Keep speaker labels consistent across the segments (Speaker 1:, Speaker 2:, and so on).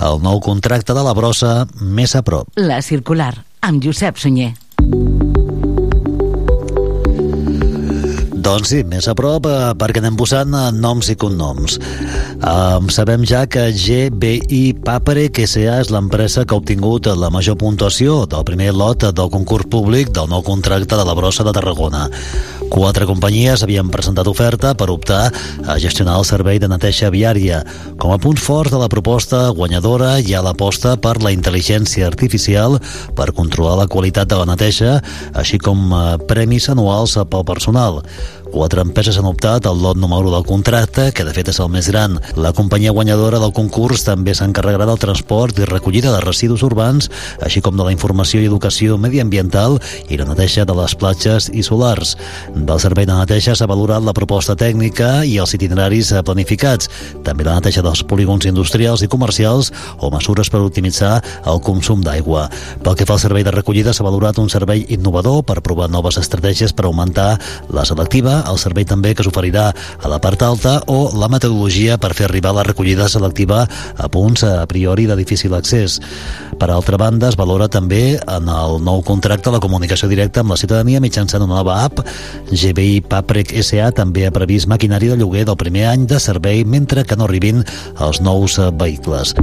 Speaker 1: el nou contracte de la brossa més a prop.
Speaker 2: La Circular, amb Josep Sunyer.
Speaker 1: Doncs sí, més a prop eh, perquè anem posant eh, noms i cognoms. Um, sabem ja que GBI Paprec S.A. és l'empresa que ha obtingut la major puntuació del primer lot del concurs públic del nou contracte de la brossa de Tarragona. Quatre companyies havien presentat oferta per optar a gestionar el servei de neteja viària. Com a punts forts de la proposta guanyadora hi ha l'aposta per la intel·ligència artificial per controlar la qualitat de la neteja, així com eh, premis anuals pel personal. Quatre empreses han optat al lot número 1 del contracte, que de fet és el més gran. La companyia guanyadora del concurs també s'encarregarà del transport i recollida de residus urbans, així com de la informació i educació mediambiental i la neteja de les platges i solars. Del servei de neteja s'ha valorat la proposta tècnica i els itineraris planificats, també la neteja dels polígons industrials i comercials o mesures per optimitzar el consum d'aigua. Pel que fa al servei de recollida, s'ha valorat un servei innovador per provar noves estratègies per augmentar la selectiva, el servei també que s'oferirà a la part alta o la metodologia per fer arribar la recollida selectiva a punts a priori de difícil accés. Per altra banda, es valora també en el nou contracte la comunicació directa amb la ciutadania mitjançant una nova app. GBI Paprec SA també ha previst maquinari de lloguer del primer any de servei mentre que no arribin els nous vehicles.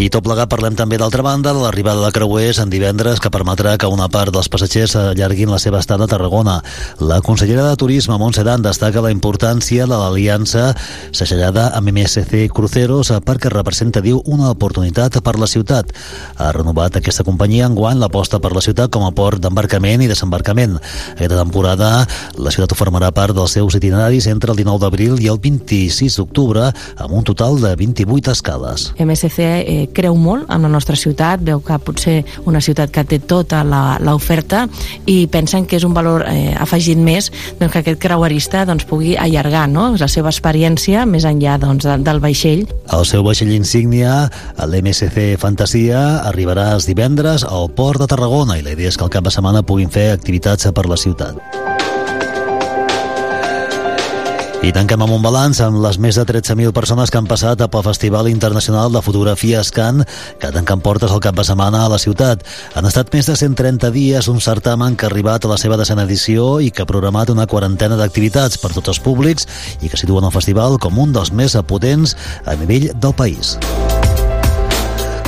Speaker 1: I tot plegat parlem també d'altra banda de l'arribada de creuers en divendres que permetrà que una part dels passatgers allarguin la seva estada a Tarragona. La consellera de Turisme, Montse Dan, destaca la importància de l'aliança segellada amb MSC Cruceros perquè representa, diu, una oportunitat per la ciutat. Ha renovat aquesta companyia en guany l'aposta per la ciutat com a port d'embarcament i desembarcament. Aquesta temporada la ciutat formarà part dels seus itineraris entre el 19 d'abril i el 26 d'octubre amb un total de 28 escales.
Speaker 3: MSC eh, creu molt en la nostra ciutat, veu que potser una ciutat que té tota l'oferta i pensen que és un valor eh, afegit més doncs, que aquest creuerista doncs, pugui allargar no? la seva experiència més enllà doncs, de, del vaixell.
Speaker 1: El seu vaixell insígnia, l'MSC Fantasia, arribarà els divendres al port de Tarragona i la idea és que al cap de setmana puguin fer activitats per la ciutat. I tanquem amb un balanç amb les més de 13.000 persones que han passat pel Festival Internacional de Fotografia Scan que tanquen portes al cap de setmana a la ciutat. Han estat més de 130 dies un certamen que ha arribat a la seva desena edició i que ha programat una quarantena d'activitats per tots els públics i que situen el festival com un dels més potents a nivell del país.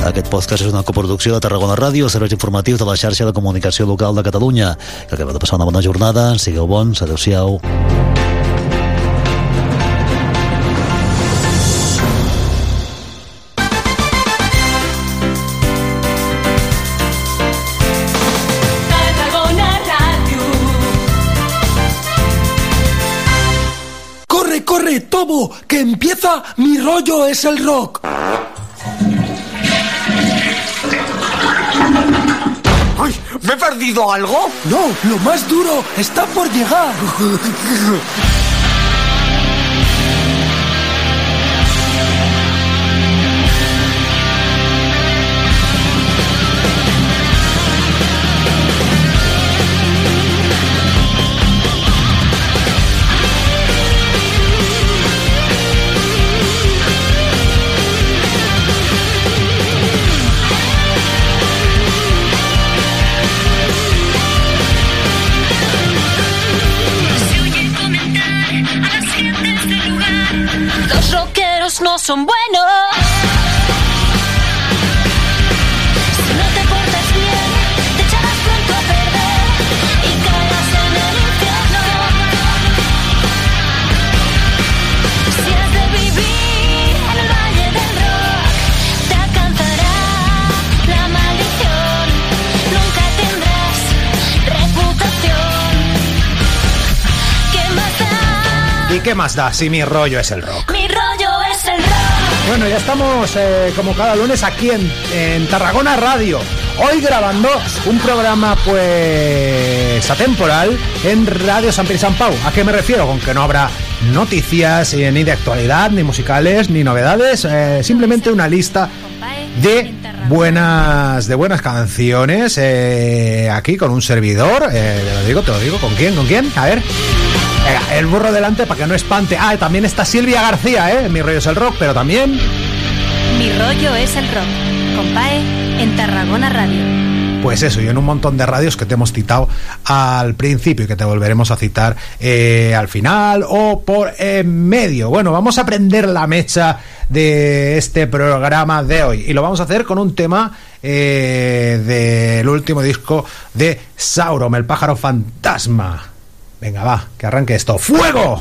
Speaker 1: Aquest podcast és una coproducció de Tarragona Ràdio, serveis informatius de la xarxa de comunicació local de Catalunya. Que acabeu de passar una bona jornada, sigueu bons, adeu-siau.
Speaker 4: Que empieza Mi rollo es el rock.
Speaker 5: ¡Ay! ¿Me he perdido algo?
Speaker 4: No, lo más duro está por llegar.
Speaker 6: son buenos. Si no te portas bien, te echarás pronto a perder y caerás en el infierno. Si has de vivir el valle del rock, te alcanzará la maldición. Nunca tendrás reputación. ¿Qué más da?
Speaker 7: ¿Y qué más da si mi rollo es el rock? Bueno, ya estamos eh, como cada lunes aquí en, en Tarragona Radio. Hoy grabando un programa pues atemporal en Radio San y San Pau. ¿A qué me refiero? Con que no habrá noticias eh, ni de actualidad, ni musicales, ni novedades. eh, simplemente una lista de buenas de buenas canciones aquí con un servidor. te lo digo, te lo digo. ¿Con quién? ¿Con quién? A ver. Venga, el burro delante para que no espante. Ah, también está Silvia García, ¿eh? Mi rollo es el rock, pero también
Speaker 8: Mi rollo es el rock. Con Pae en Tarragona Radio.
Speaker 9: Pues eso, y en un montón de radios que te hemos citado al principio y que te volveremos a citar eh, al final o por en medio. Bueno, vamos a prender la mecha de este programa de hoy y lo vamos a hacer con un tema eh, del último disco de Sauron, el pájaro fantasma. Venga, va, que arranque esto. ¡Fuego!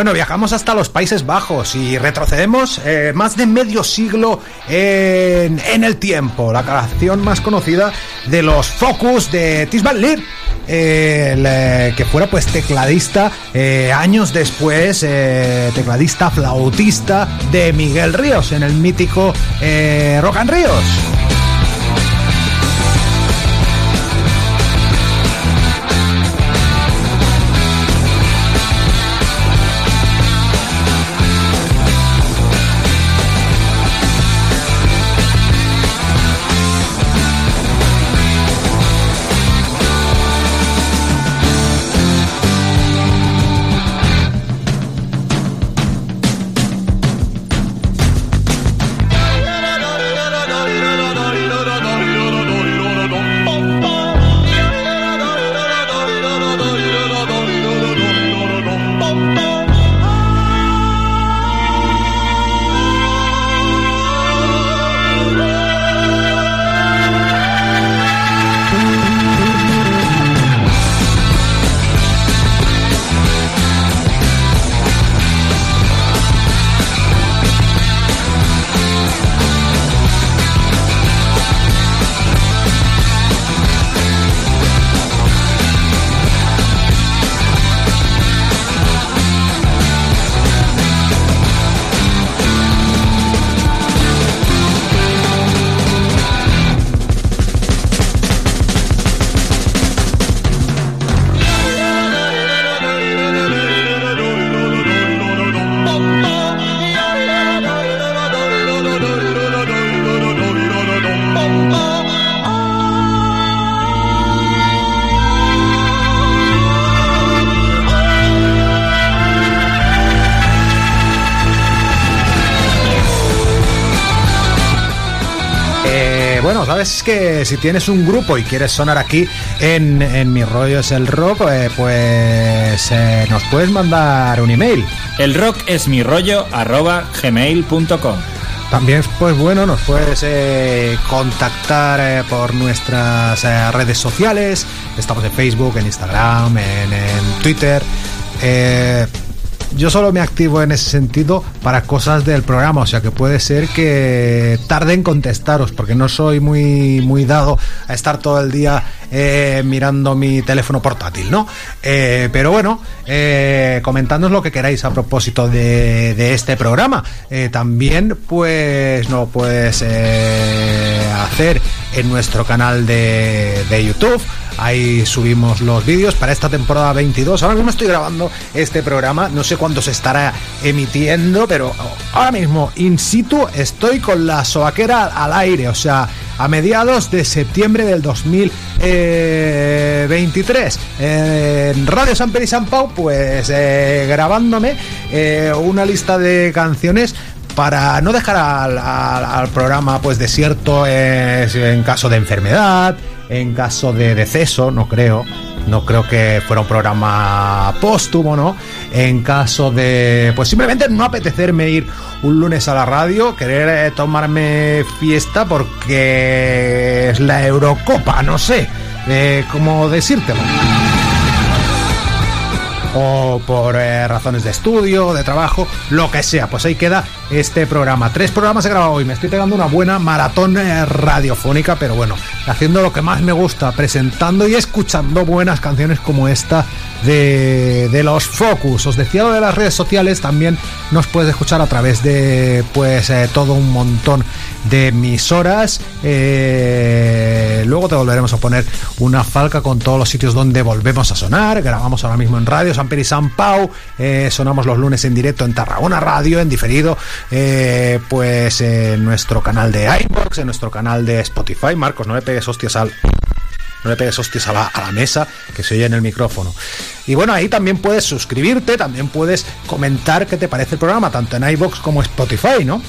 Speaker 9: Bueno, viajamos hasta los Países Bajos y retrocedemos eh, más de medio siglo en, el tiempo. La canción más conocida de los Focus de Tis Van Leer, eh, que fuera pues tecladista eh, años después, tecladista flautista de Miguel Ríos en el mítico Rock and Ríos.
Speaker 7: Sabes que si tienes un grupo y quieres sonar aquí en, en Mi Rollo es el Rock, eh, pues eh, nos puedes mandar un email.
Speaker 10: El rock es mi rollo arroba gmail.com.
Speaker 7: También, pues bueno, nos puedes eh, contactar eh, por nuestras eh, redes sociales. Estamos en Facebook, en Instagram, en, en Twitter. Yo solo me activo en ese sentido para cosas del programa, o sea que puede ser que tarde en contestaros, porque no soy muy, muy dado a estar todo el día eh, mirando mi teléfono portátil, ¿no? Eh, pero bueno, eh, comentadnos lo que queráis a propósito de, de este programa. Eh, también, pues, no puedes hacer en nuestro canal de, de YouTube. Ahí subimos los vídeos para esta temporada 22. Ahora mismo estoy grabando este programa. No sé cuándo se estará emitiendo, pero ahora mismo, in situ, estoy con la soaquera al aire. O sea, a mediados de septiembre del 2023. En Radio San Pedro y San Pau, pues eh, grabándome eh, una lista de canciones para no dejar al, programa pues desierto eh, en caso de enfermedad, en caso de deceso, no creo. No creo que fuera un programa póstumo, ¿no? En caso de, pues simplemente no apetecerme ir un lunes a la radio, querer eh, tomarme fiesta porque es la Eurocopa, no sé, eh, cómo decírtelo o por eh, razones de estudio, de trabajo, lo que sea. Pues ahí queda este programa. Tres programas he grabado hoy. Me estoy pegando una buena maratón eh, radiofónica, pero bueno, haciendo lo que más me gusta, presentando y escuchando buenas canciones como esta de, de los Focus. Os decía lo de las redes sociales, también nos puedes escuchar a través de pues eh, todo un montón de emisoras. Eh, luego te volveremos a poner una falca con todos los sitios donde volvemos a sonar. Grabamos ahora mismo en radio San Peri San Pau. eh, sonamos los lunes en directo en Tarragona Radio, en diferido, eh, pues en nuestro canal de iBox, en nuestro canal de Spotify. Marcos, no le pegues hostias al. No le pegues hostias a la, a la mesa que se oye en el micrófono. Y bueno, ahí también puedes suscribirte, también puedes comentar qué te parece el programa, tanto en iBox como Spotify, ¿no?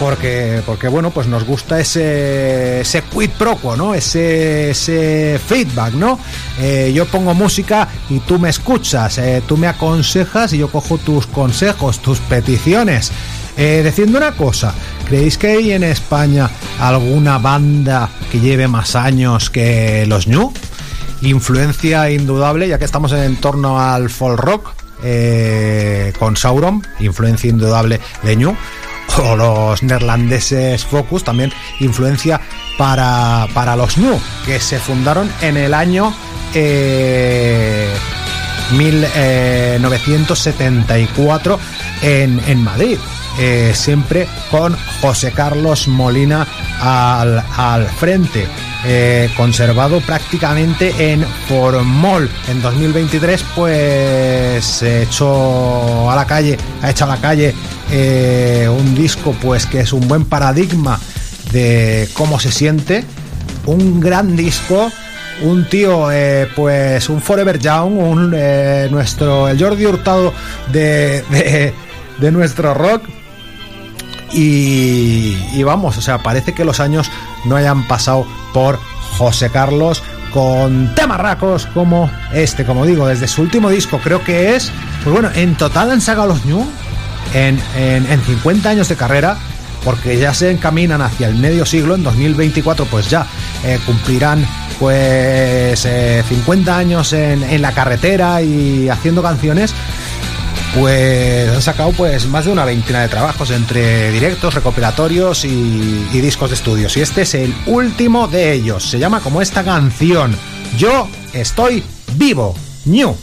Speaker 7: Porque, porque bueno, pues nos gusta ese, ese quid pro quo, ¿no? Ese, ese feedback, ¿no? Eh, yo pongo música y tú me escuchas, eh, tú me aconsejas y yo cojo tus consejos, tus peticiones. Eh, decidme una cosa, ¿creéis que hay en España alguna banda que lleve más años que los New? Influencia indudable, ya que estamos en torno al folk rock, eh, con Sauron, influencia indudable de New o los neerlandeses Focus, también influencia para, para los New, que se fundaron en el año eh, 1974 en, en Madrid. Eh, siempre con José Carlos Molina al, al frente. Eh, conservado prácticamente en Formol. En 2023, pues se echó a la calle, ha hecho a la calle eh, un disco, pues que es un buen paradigma de cómo se siente. Un gran disco, un tío, eh, pues un Forever Young, un eh, nuestro, el Jordi Hurtado de, de, nuestro rock. Y, y vamos, o sea, parece que los años no hayan pasado por José Carlos con temarracos como este, como digo, desde su último disco, creo que es, pues bueno, en total han sacado los New en, en, en 50 años de carrera, porque ya se encaminan hacia el medio siglo, en 2024 pues ya eh, cumplirán pues eh, 50 años en, en la carretera y haciendo canciones pues han sacado pues más de una veintena de trabajos entre directos, recopilatorios y, y discos de estudios. Y este es el último de ellos. Se llama como esta canción. Yo estoy vivo. New.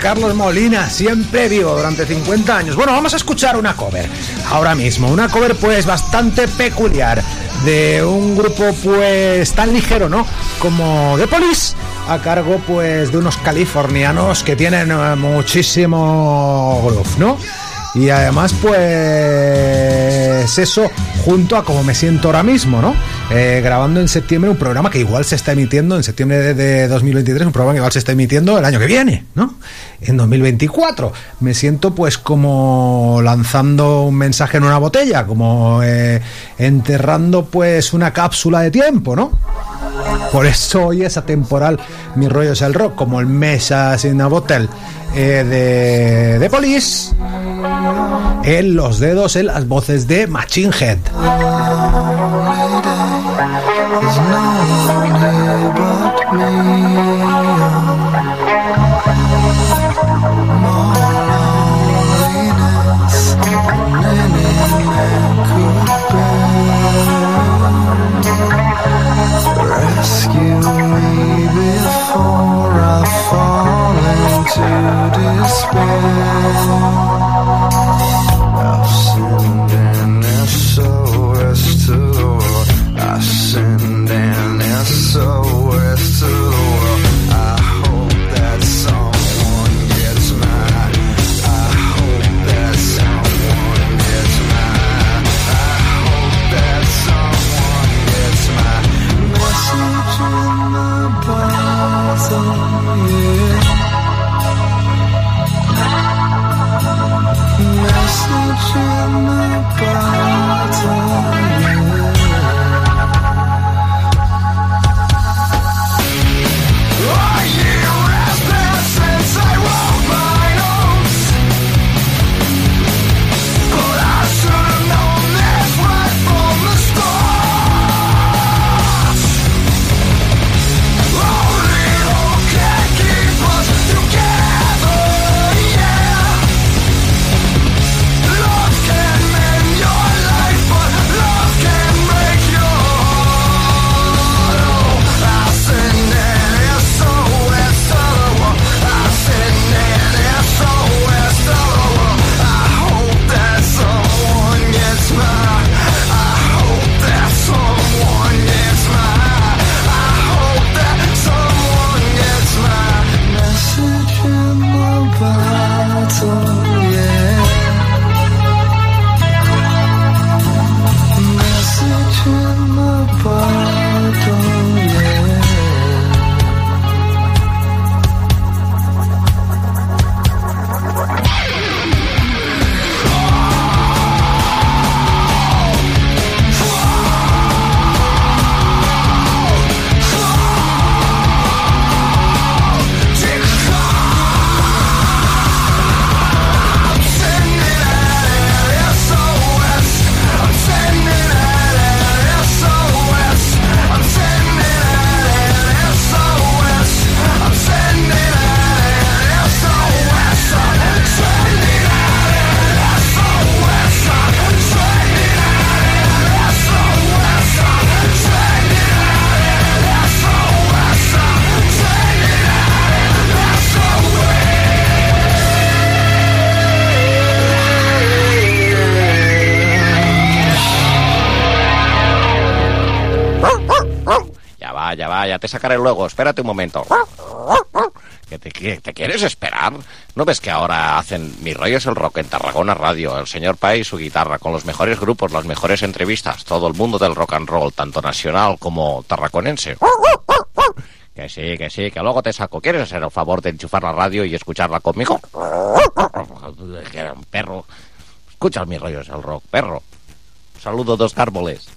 Speaker 7: Carlos Molina, siempre vivo durante 50 años. Bueno, vamos a escuchar una cover ahora mismo. Una cover pues bastante peculiar de un grupo pues tan ligero, ¿no? Como The Police, a cargo pues de unos californianos que tienen eh, muchísimo groove, ¿no? Y además, pues eso, junto a como me siento ahora mismo, ¿no? Eh, grabando en septiembre un programa que igual se está emitiendo en septiembre de, de 2023, un programa que igual se está emitiendo el año que viene, ¿no? En 2024. Me siento pues como lanzando un mensaje en una botella, como eh, enterrando pues una cápsula de tiempo, ¿no? Por eso hoy es atemporal mi rollo es el rock, como el Mesa in a Bottle eh, de, de Police, en los dedos, en las voces de Machine Head.
Speaker 11: me. Bottle,
Speaker 12: te sacaré luego. Espérate un momento. ¿Que te, quieres esperar? ¿No ves que ahora hacen Mi rollo es el rock en Tarragona Radio? El señor Pai su guitarra, con los mejores grupos, las mejores entrevistas, todo el mundo del rock and roll, tanto nacional como tarraconense. Que sí, que sí, que luego te saco. ¿Quieres hacer el favor de enchufar la radio y escucharla conmigo? Que era un perro. Escucha mi rollo es el rock, perro. Saludo dos árboles.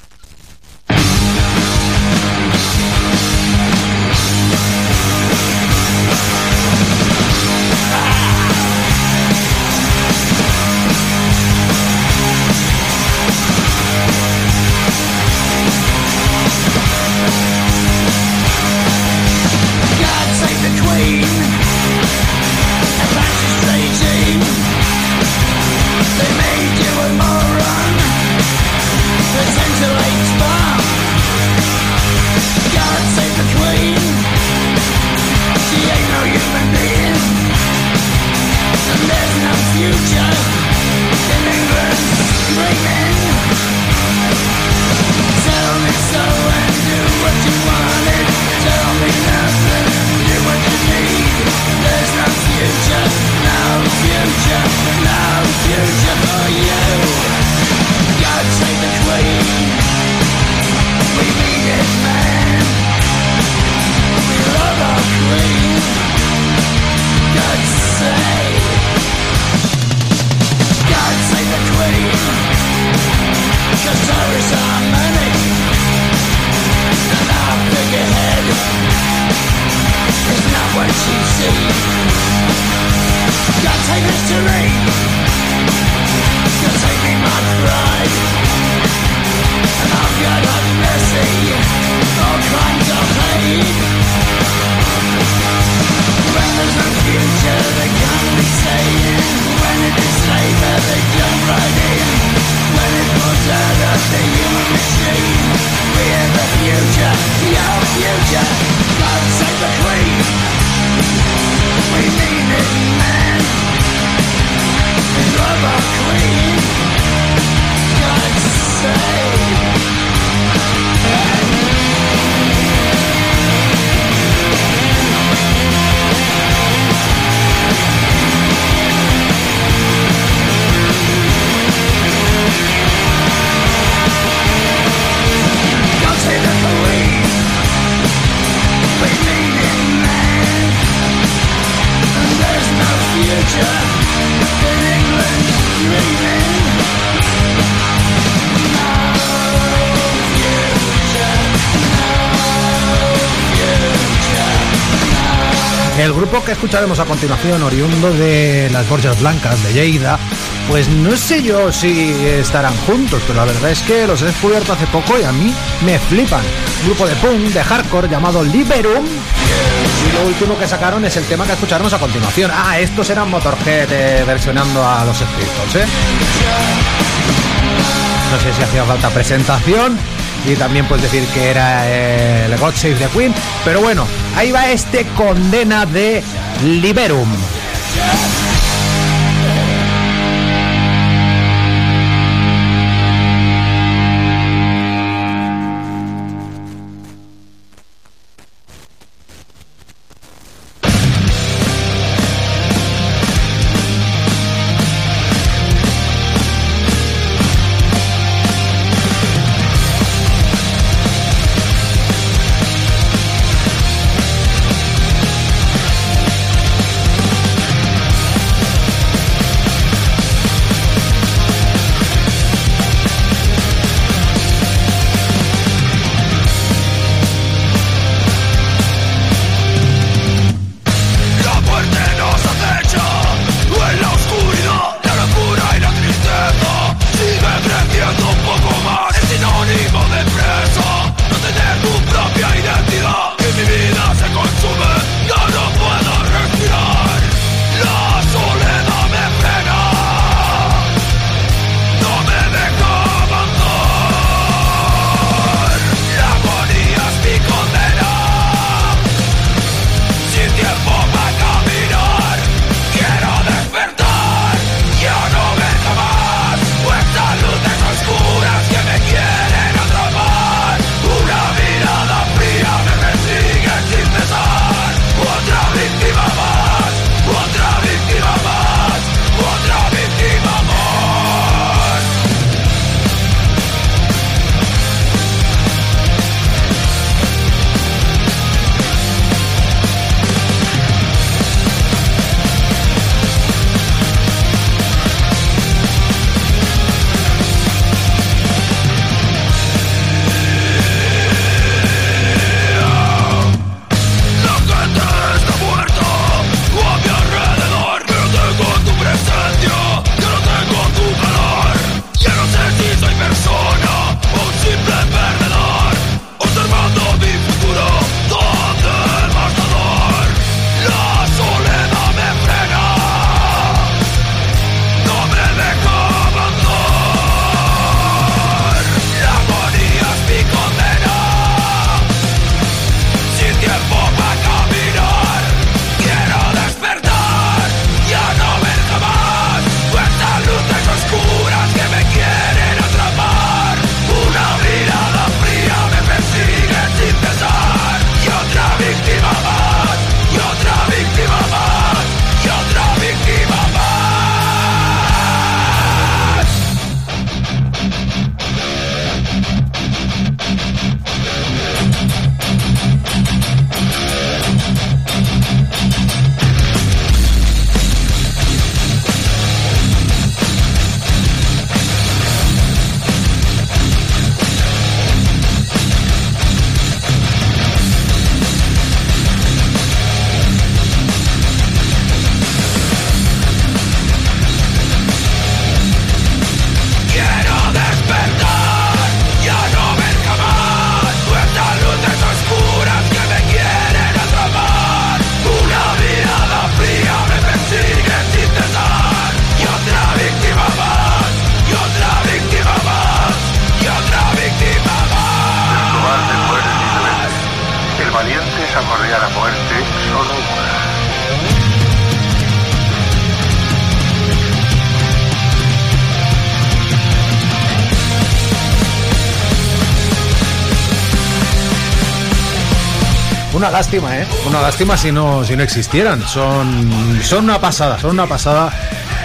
Speaker 13: Grupo que escucharemos a continuación, oriundo de las Borjas Blancas de Lleida, pues no sé yo si estarán juntos, pero la verdad es que los he descubierto hace poco y a mí me flipan. Grupo de punk, de hardcore llamado Liberum. Y lo último que sacaron es el tema que escucharemos a continuación. Ah, estos eran Motorhead eh, versionando a los Scriptons, ¿eh? No sé si hacía falta presentación y también puedes decir que era eh, el God Save the Queen, pero bueno, ahí va este condena de Liberum. Lástima, ¿eh? Una lástima si no, si no existieran. Son, son una pasada, son una pasada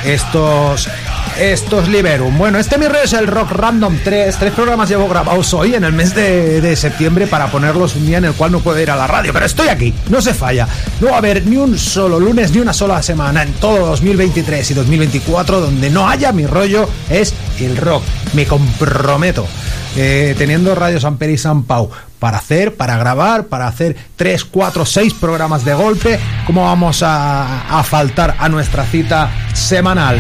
Speaker 13: estos, estos Liberum. Bueno, este mi es el Rock Random 3. Tres programas llevo grabados hoy en el mes de, de septiembre para ponerlos un día en el cual no puedo ir a la radio. Pero estoy aquí, no se falla. No va a haber ni un solo lunes ni una sola semana en todo 2023 y 2024 donde no haya mi rollo. Es el rock. Me comprometo. Eh, teniendo Radio San Pere y San Pau
Speaker 7: para hacer, para grabar, para hacer 3, 4, 6 programas de golpe. ¿Cómo vamos a, a faltar a nuestra cita semanal?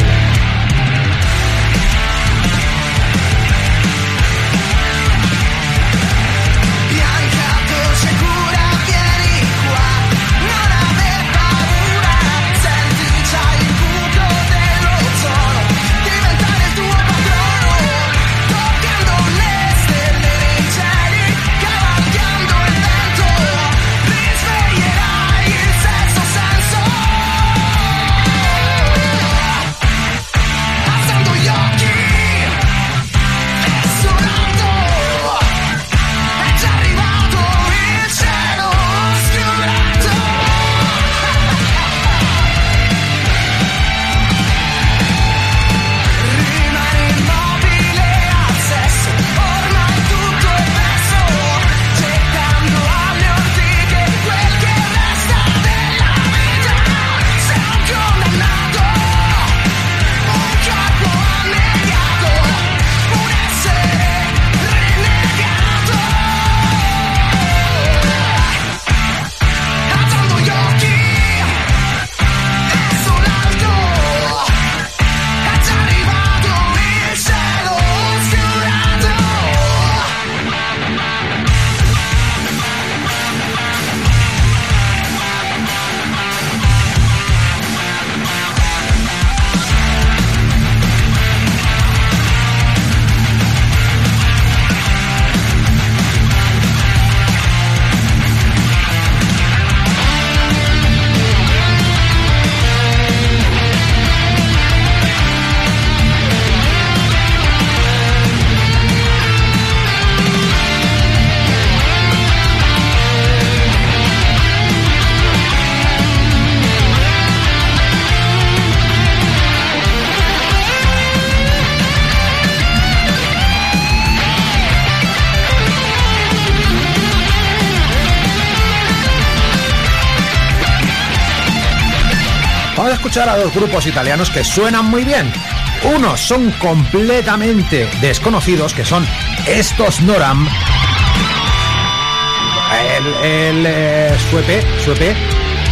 Speaker 7: Escuchar a dos grupos italianos que suenan muy bien. Unos son completamente desconocidos, que son estos Noram. El, el eh, su EP, su EP,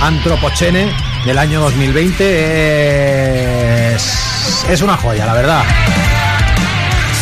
Speaker 7: Antropocene, del año 2020, es, es una joya, la verdad.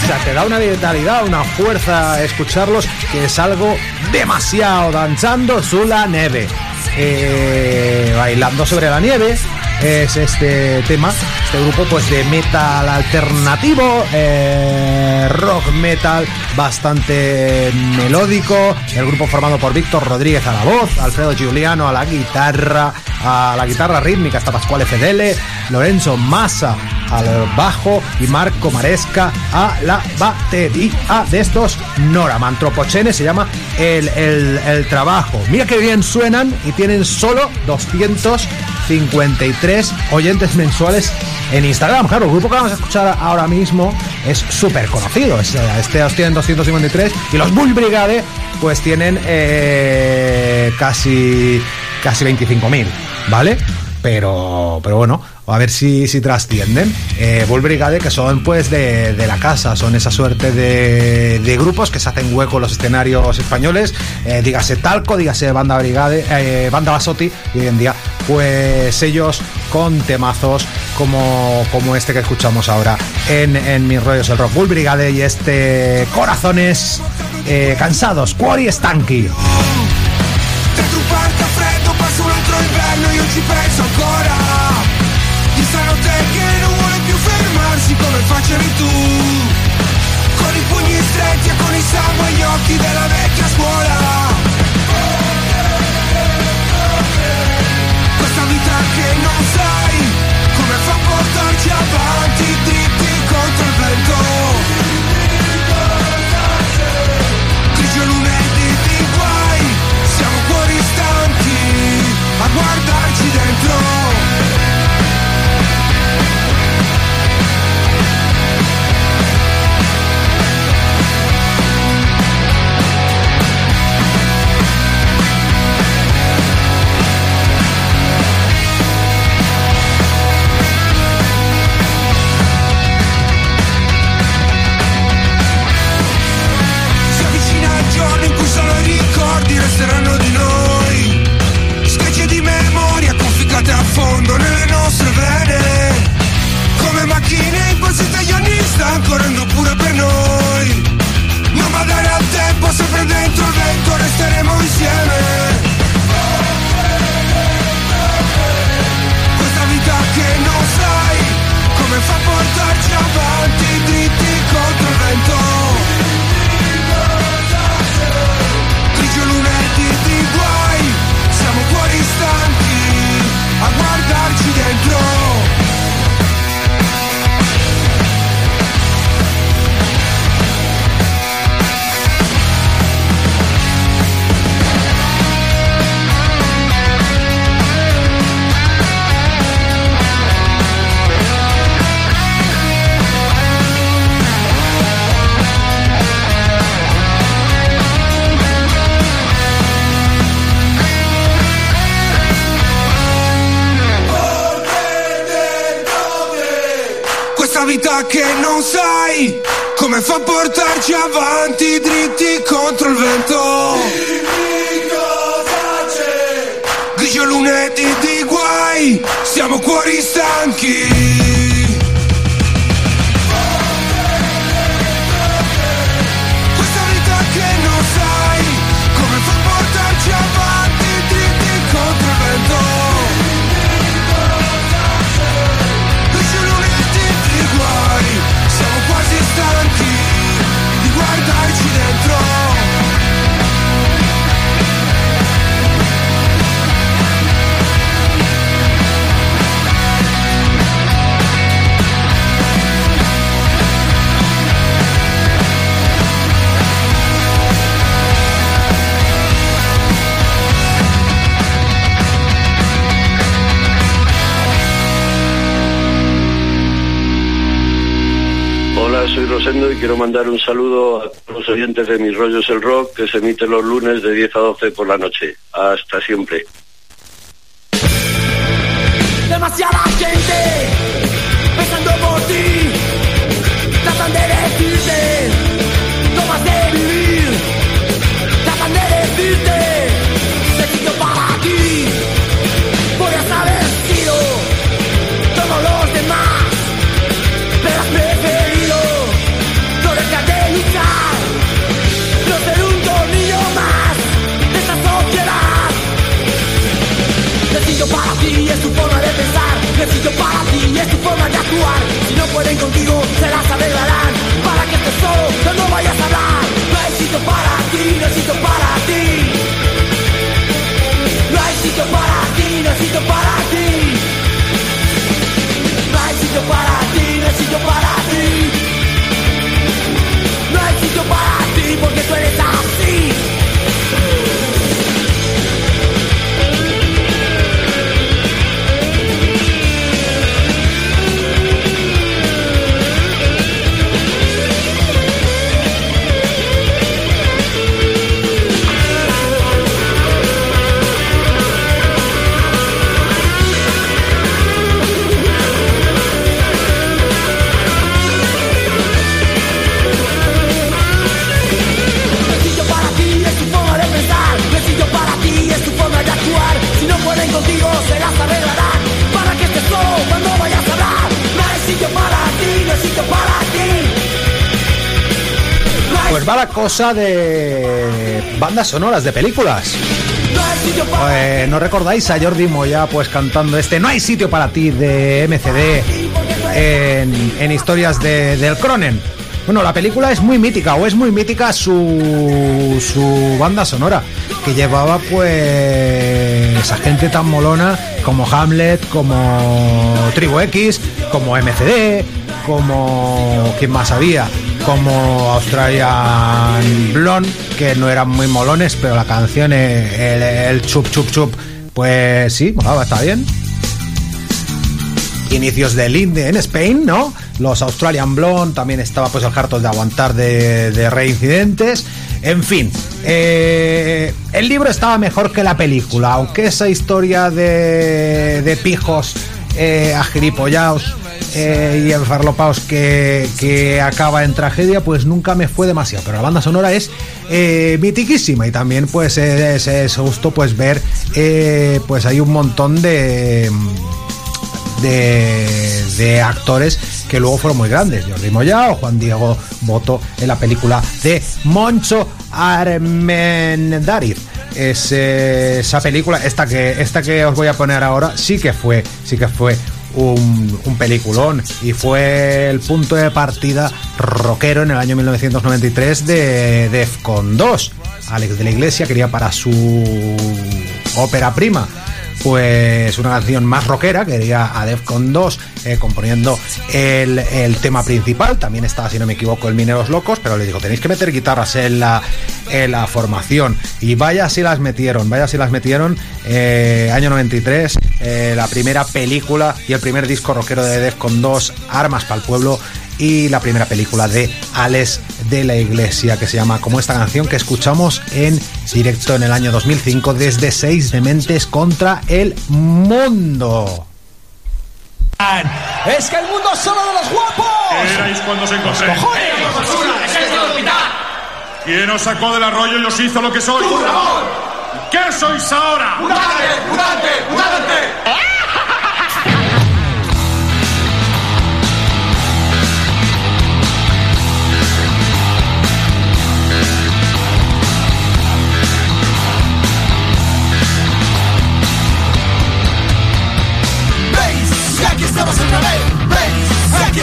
Speaker 7: O sea, te da una vitalidad, una fuerza escucharlos, que es algo demasiado danzando sulla neve. Eh, bailando sobre la nieve es este tema, este grupo pues de metal alternativo, eh, rock metal bastante melódico, el grupo formado por Víctor Rodríguez a la voz, Alfredo Giuliano a la guitarra, a la guitarra rítmica está Pascual Fedele, Lorenzo Massa al bajo y Marco Maresca a la batería de estos Nora Antropocene se llama el, el, trabajo. Mira que bien suenan y tienen solo 253 oyentes mensuales en Instagram. Claro, el grupo que vamos a escuchar ahora mismo es súper conocido. Eh, Este tienen 253 y los Bull Brigade pues tienen eh, casi casi 25.000, ¿vale? Pero, pero bueno, a ver si, si trascienden. Eh, Bull Brigade, que son pues de, de la casa, son esa suerte de, de grupos que se hacen hueco en los escenarios españoles, eh, dígase Talco, dígase Banda Brigade, eh, Banda Basotti, y hoy en día, pues ellos con temazos como, como este que escuchamos ahora en, en Mis Rollos el Rock. Bull Brigade y este Corazones eh, Cansados, Quarry Stanky.
Speaker 11: Facevi tu? Con i pugni stretti e con il sangue agli occhi della vecchia scuola vita che non sai come fa a portarci avanti dritti contro il vento. Grigio lunedì di guai, siamo cuori stanchi.
Speaker 14: Rosendo y quiero mandar un saludo a todos los oyentes de Mis Rollos el Rock que se emite los lunes de 10 a 12 por la noche. Hasta siempre.
Speaker 9: Demasiada gente Sencillo para ti es tu forma de actuar. Si no pueden contigo se las arreglarán
Speaker 7: cosa de bandas sonoras de películas. Eh, ¿No recordáis a Jordi Moya pues cantando este No hay sitio para ti de MCD en, historias de, del Cronen? Bueno, la película es muy mítica, o es muy mítica su, su banda sonora, que llevaba pues a gente tan molona como Hamlet, como Tribu X, como MCD, como... ¿quién más había? Como Australian Blonde, que no eran muy molones, pero la canción, eh, el, el chup chup chup, pues sí, molaba, está bien inicios del indie en Spain, ¿no? Los Australian Blonde, también estaba pues el harto de aguantar de, de reincidentes. En fin, eh, el libro estaba mejor que la película, aunque esa historia de, de pijos eh, eh, y enfarlopaos que, que acaba en tragedia, pues nunca me fue demasiado. Pero la banda sonora es eh, mitiquísima y también pues es, es justo pues ver eh, pues hay un montón de de, actores que luego fueron muy grandes. Jordi Moya o Juan Diego Boto en la película de Moncho Armendariz. Es, eh, esa película, esta que, esta que os voy a poner ahora, sí que fue, sí que fue un, un peliculón y fue el punto de partida rockero en el año 1993 de Defcon 2. Alex de la Iglesia quería para su ópera prima pues una canción más rockera, quería a Defcon 2 eh, componiendo el, el, tema principal, también estaba, si no me equivoco, el Mineros Locos, pero les digo, tenéis que meter guitarras en la, en la formación, y vaya si las metieron, vaya si las metieron, eh, año 93, eh, la primera película y el primer disco rockero de Defcon 2, Armas para el Pueblo, y la primera película de Alex de la Iglesia que se llama como esta canción que escuchamos en directo en el año 2005 desde Seis Dementes contra el Mundo.
Speaker 15: Es que el mundo es solo de los guapos.
Speaker 4: ¿Qué erais cuando os encontré?
Speaker 15: ¡Cojones!
Speaker 4: ¿Quién os sacó del arroyo y os hizo lo que sois?
Speaker 15: ¡Tú, Ramón!
Speaker 4: ¿Qué sois ahora?
Speaker 15: ¡Mutante! ¡Mutante! ¡Mutante!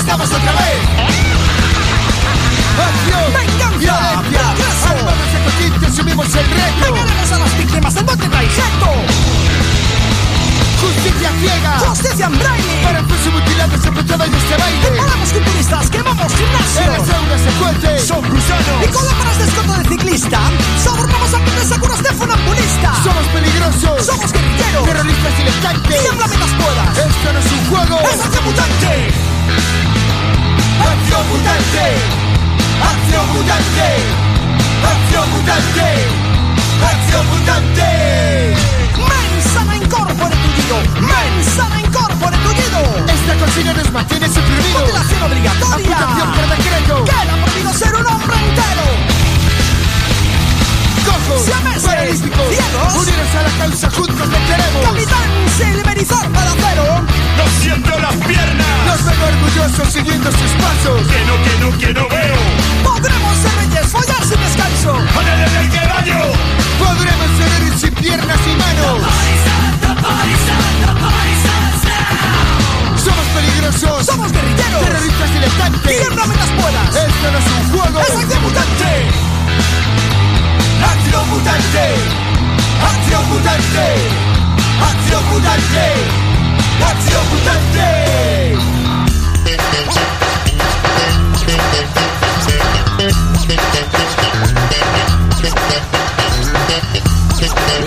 Speaker 16: Estamos otra vez. ¡Acción! ¡Violencia! ¡Armados de coquito! ¡Subimos el reto!
Speaker 11: ¡Vengaremos a las víctimas del bote traiceto!
Speaker 16: ¡Justicia ciega!
Speaker 11: ¡Justicia en braille!
Speaker 16: Para fuese mutilados se aprovechaba de este baile.
Speaker 11: ¡Paramos culturistas! ¡Quemamos
Speaker 16: En
Speaker 11: gimnasios!
Speaker 16: las aulas se cuente. Son gusanos.
Speaker 11: Y con lámparas de escoto de ciclista Sobornamos a grandes acuras de funambulista
Speaker 16: Somos peligrosos.
Speaker 11: Somos guerrilleros
Speaker 16: Terroristas diletantes.
Speaker 11: Tiembla mientras puedas
Speaker 16: Esto no es un juego.
Speaker 11: ¡Es acción mutante!
Speaker 16: ¡Acción mutante! ¡Acción mutante! ¡Acción mutante! ¡Acción mutante!
Speaker 11: ¡Mensana incorpore tullido! ¡Mensana incorpore tullido!
Speaker 16: Esta consigna nos mantiene suprimidos.
Speaker 11: ¡Mutilación obligatoria!
Speaker 16: Aplicación por decreto.
Speaker 11: ¡Queda prohibido ser un hombre entero! Siameses,
Speaker 16: paralíticos,
Speaker 11: ciegos.
Speaker 16: unidos a la causa, juntos venceremos.
Speaker 11: ¡Capitán Silverizar para cero!
Speaker 4: ¡No siento las piernas!
Speaker 16: Nos vemos orgullosos siguiendo sus pasos.
Speaker 4: ¡Que no, que no, que no veo!
Speaker 11: ¡Podremos ser reyes, follar sin descanso!
Speaker 4: ¡Ánale, del que daño!
Speaker 16: Podremos ser sin piernas y manos. Somos peligrosos.
Speaker 11: ¡Somos guerrilleros!
Speaker 16: Terroristas diletantes.
Speaker 11: ¡Tiembla mientras puedas!
Speaker 16: Esto no es un juego.
Speaker 11: ¡Es acción mutante!
Speaker 16: Acción mutante. Acción mutante. Acción mutante. Acción mutante.
Speaker 4: ¡He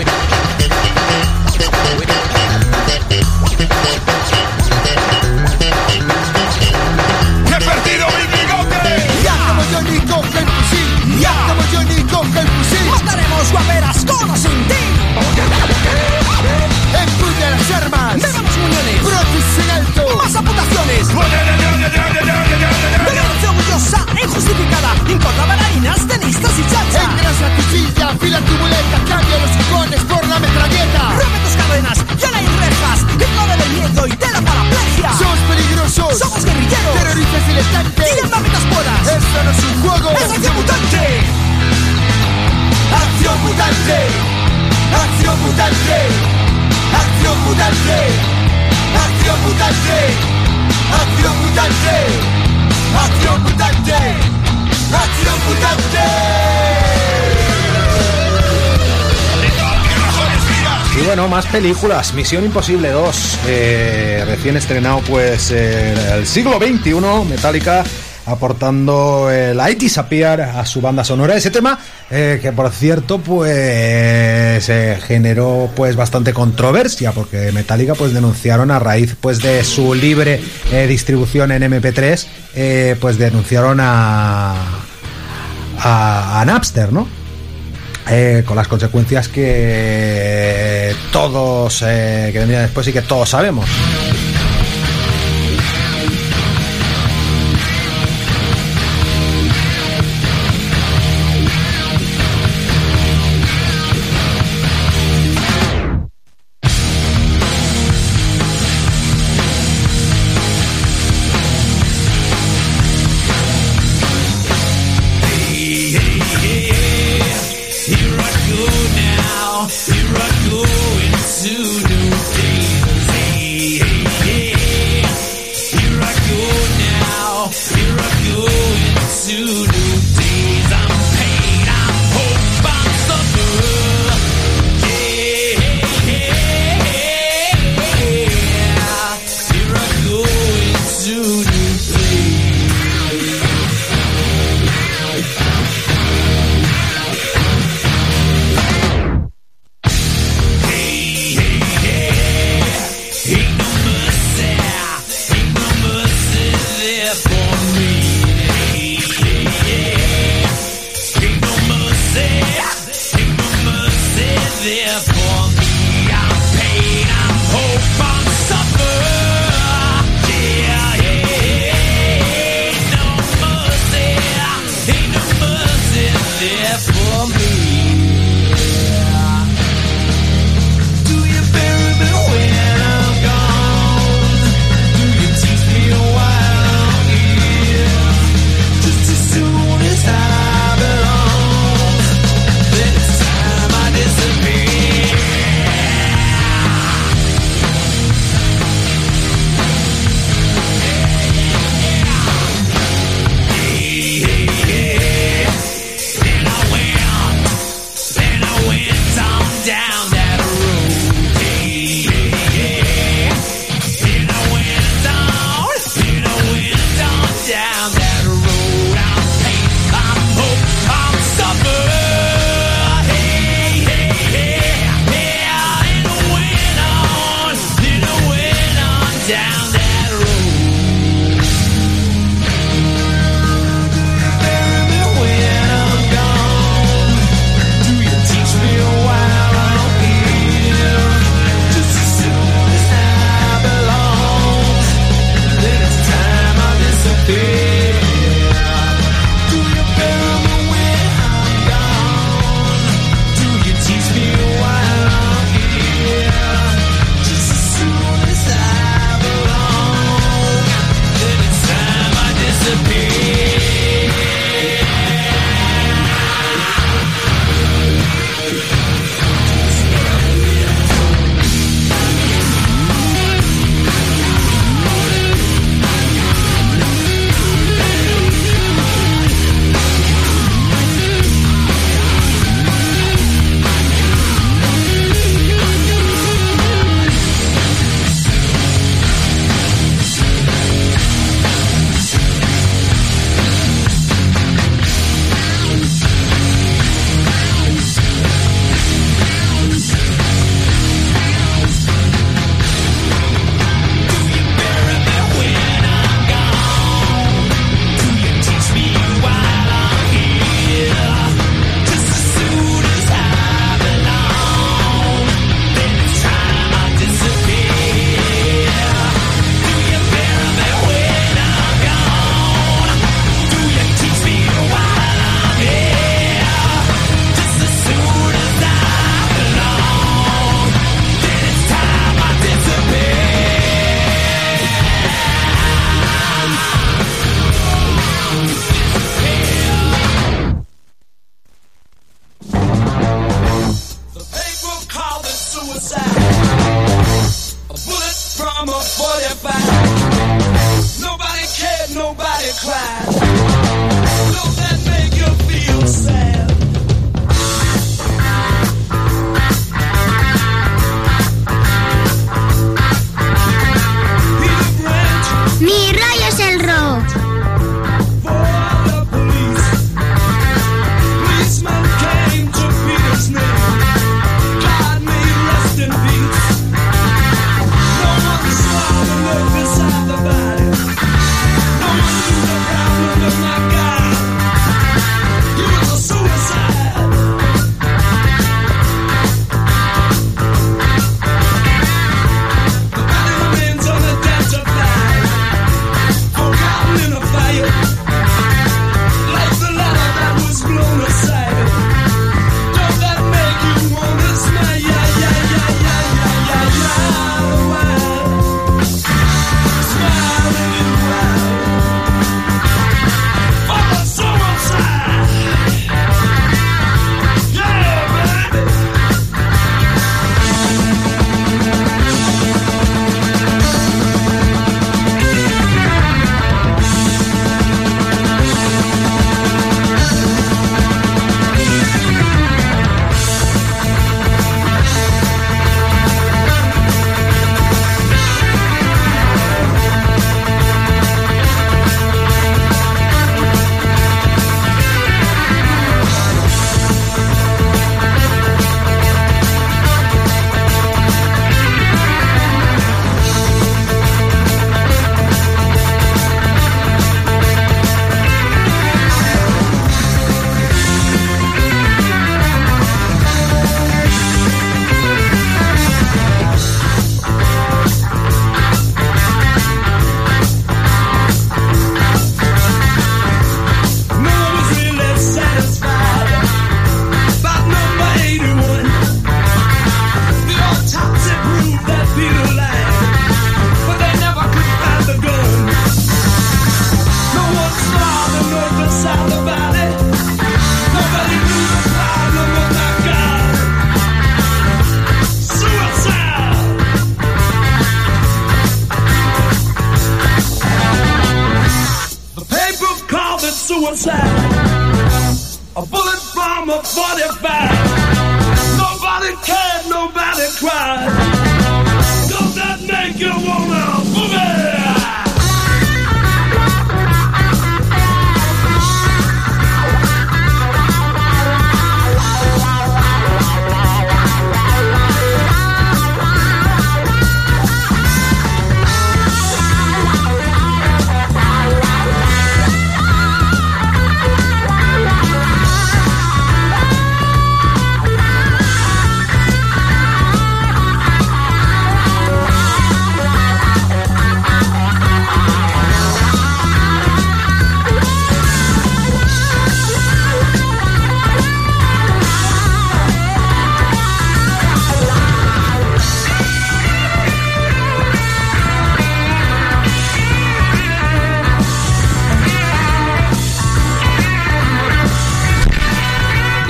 Speaker 11: más
Speaker 7: películas. Misión Imposible 2, eh, recién estrenado pues eh, el siglo XXI, Metallica aportando el I Disappear a su banda sonora. Ese tema eh, que por cierto pues se generó pues bastante controversia porque Metallica pues denunciaron a raíz pues de su libre eh, distribución en MP3 eh, pues denunciaron a, a Napster, ¿no? Eh, con las consecuencias que todos eh, que vendrían después y que todos sabemos.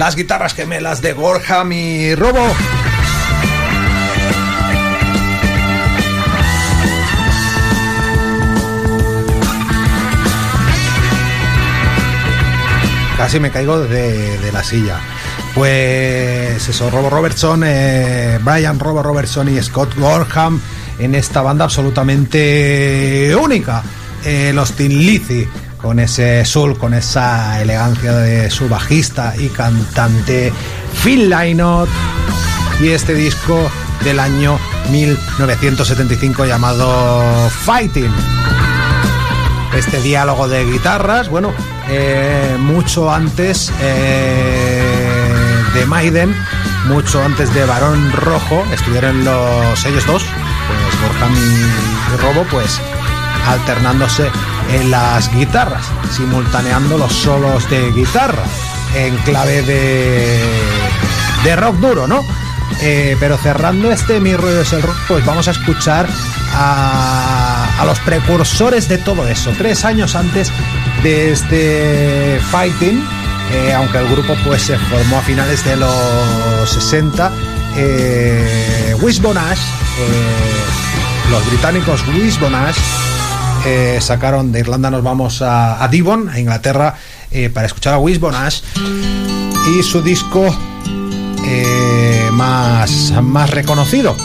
Speaker 7: Las guitarras gemelas de Gorham y Robo. Casi me caigo de, de la silla. Pues eso, Robo Robertson, eh, Brian Robo Robertson y Scott Gorham en esta banda absolutamente única. Eh, los Tin Lizzy, con ese soul, con esa elegancia de su bajista y cantante Phil Lynott. Y este disco del año 1975 llamado Fighting. Este diálogo de guitarras, bueno, eh, mucho antes eh, de Maiden, mucho antes de Barón Rojo, estuvieron los ellos dos, pues Borjam y Robo, pues alternándose en las guitarras, simultaneando los solos de guitarra en clave de, de rock duro, ¿no? Eh, pero cerrando este Mi rollo es el rock, pues vamos a escuchar a, a los precursores de todo eso. Tres años antes de este Fighting, eh, aunque el grupo pues se formó a finales de los 60, eh, eh, los británicos Wishbone Ash, eh, sacaron de Irlanda, nos vamos a, Devon, a Inglaterra, eh, para escuchar a Wishbone Ash y su disco eh, más, más reconocido,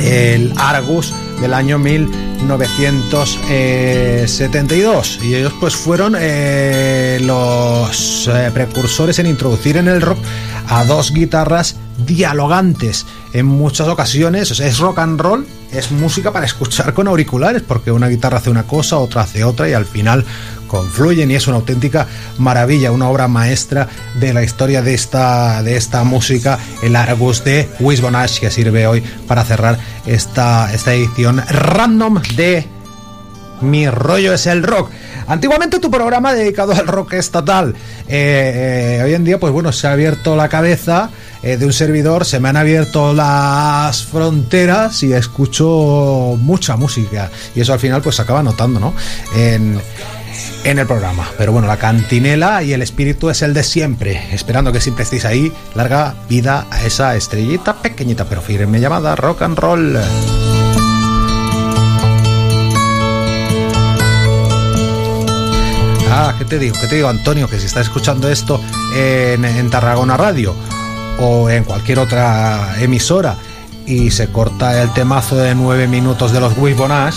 Speaker 7: el Argus del año 1972 y ellos pues fueron los precursores en introducir en el rock a dos guitarras dialogantes en muchas ocasiones. Es rock and roll es música para escuchar con auriculares porque una guitarra hace una cosa otra hace otra y al final confluyen y es una auténtica maravilla, una obra maestra de la historia de esta, de esta música, el Argus de Wishbone Ash, que sirve hoy para cerrar esta, esta edición random de Mi rollo es el rock. Antiguamente tu programa dedicado al rock estatal. Eh, eh, hoy en día, pues bueno, se ha abierto la cabeza eh, de un servidor, se me han abierto las fronteras y escucho mucha música. Y eso al final pues se acaba notando, ¿no? En, en el programa. Pero bueno, la cantinela y el espíritu es el de siempre. Esperando que siempre estéis ahí. Larga vida a esa estrellita pequeñita pero firme llamada rock and roll. Ah, ¿qué te digo? ¿Qué te digo, Antonio? Que si estás escuchando esto en, Tarragona Radio o en cualquier otra emisora y se corta el temazo de nueve minutos de los Wishbone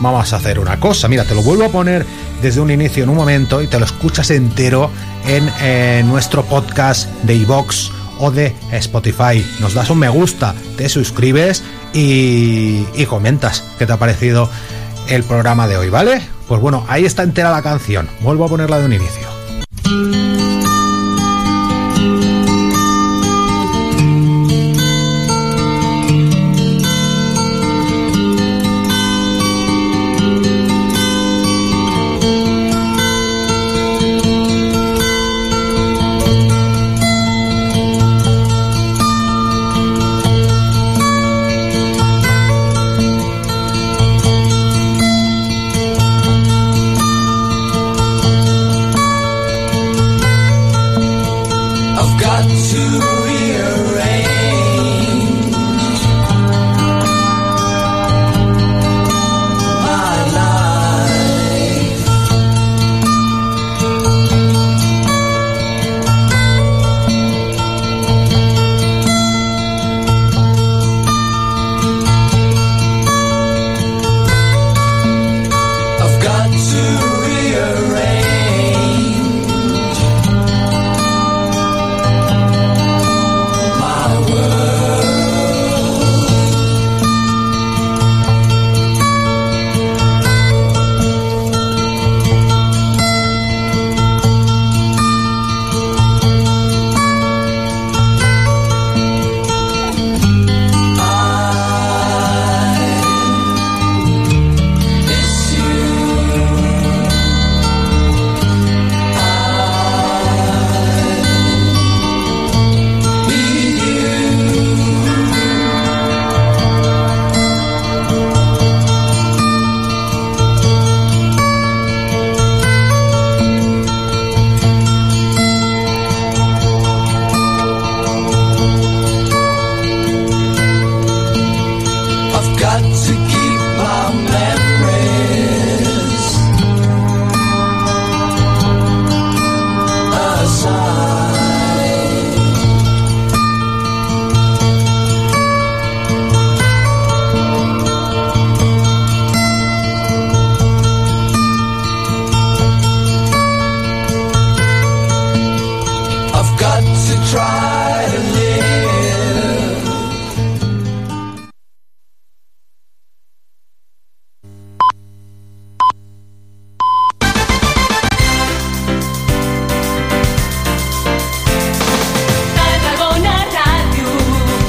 Speaker 7: vamos a hacer una cosa. Mira, te lo vuelvo a poner desde un inicio en un momento y te lo escuchas entero en eh, nuestro podcast de iVox o de Spotify. Nos das un me gusta, te suscribes y, y comentas qué te ha parecido el programa de hoy, ¿vale? Pues bueno, ahí está entera la canción. Vuelvo a ponerla de un inicio.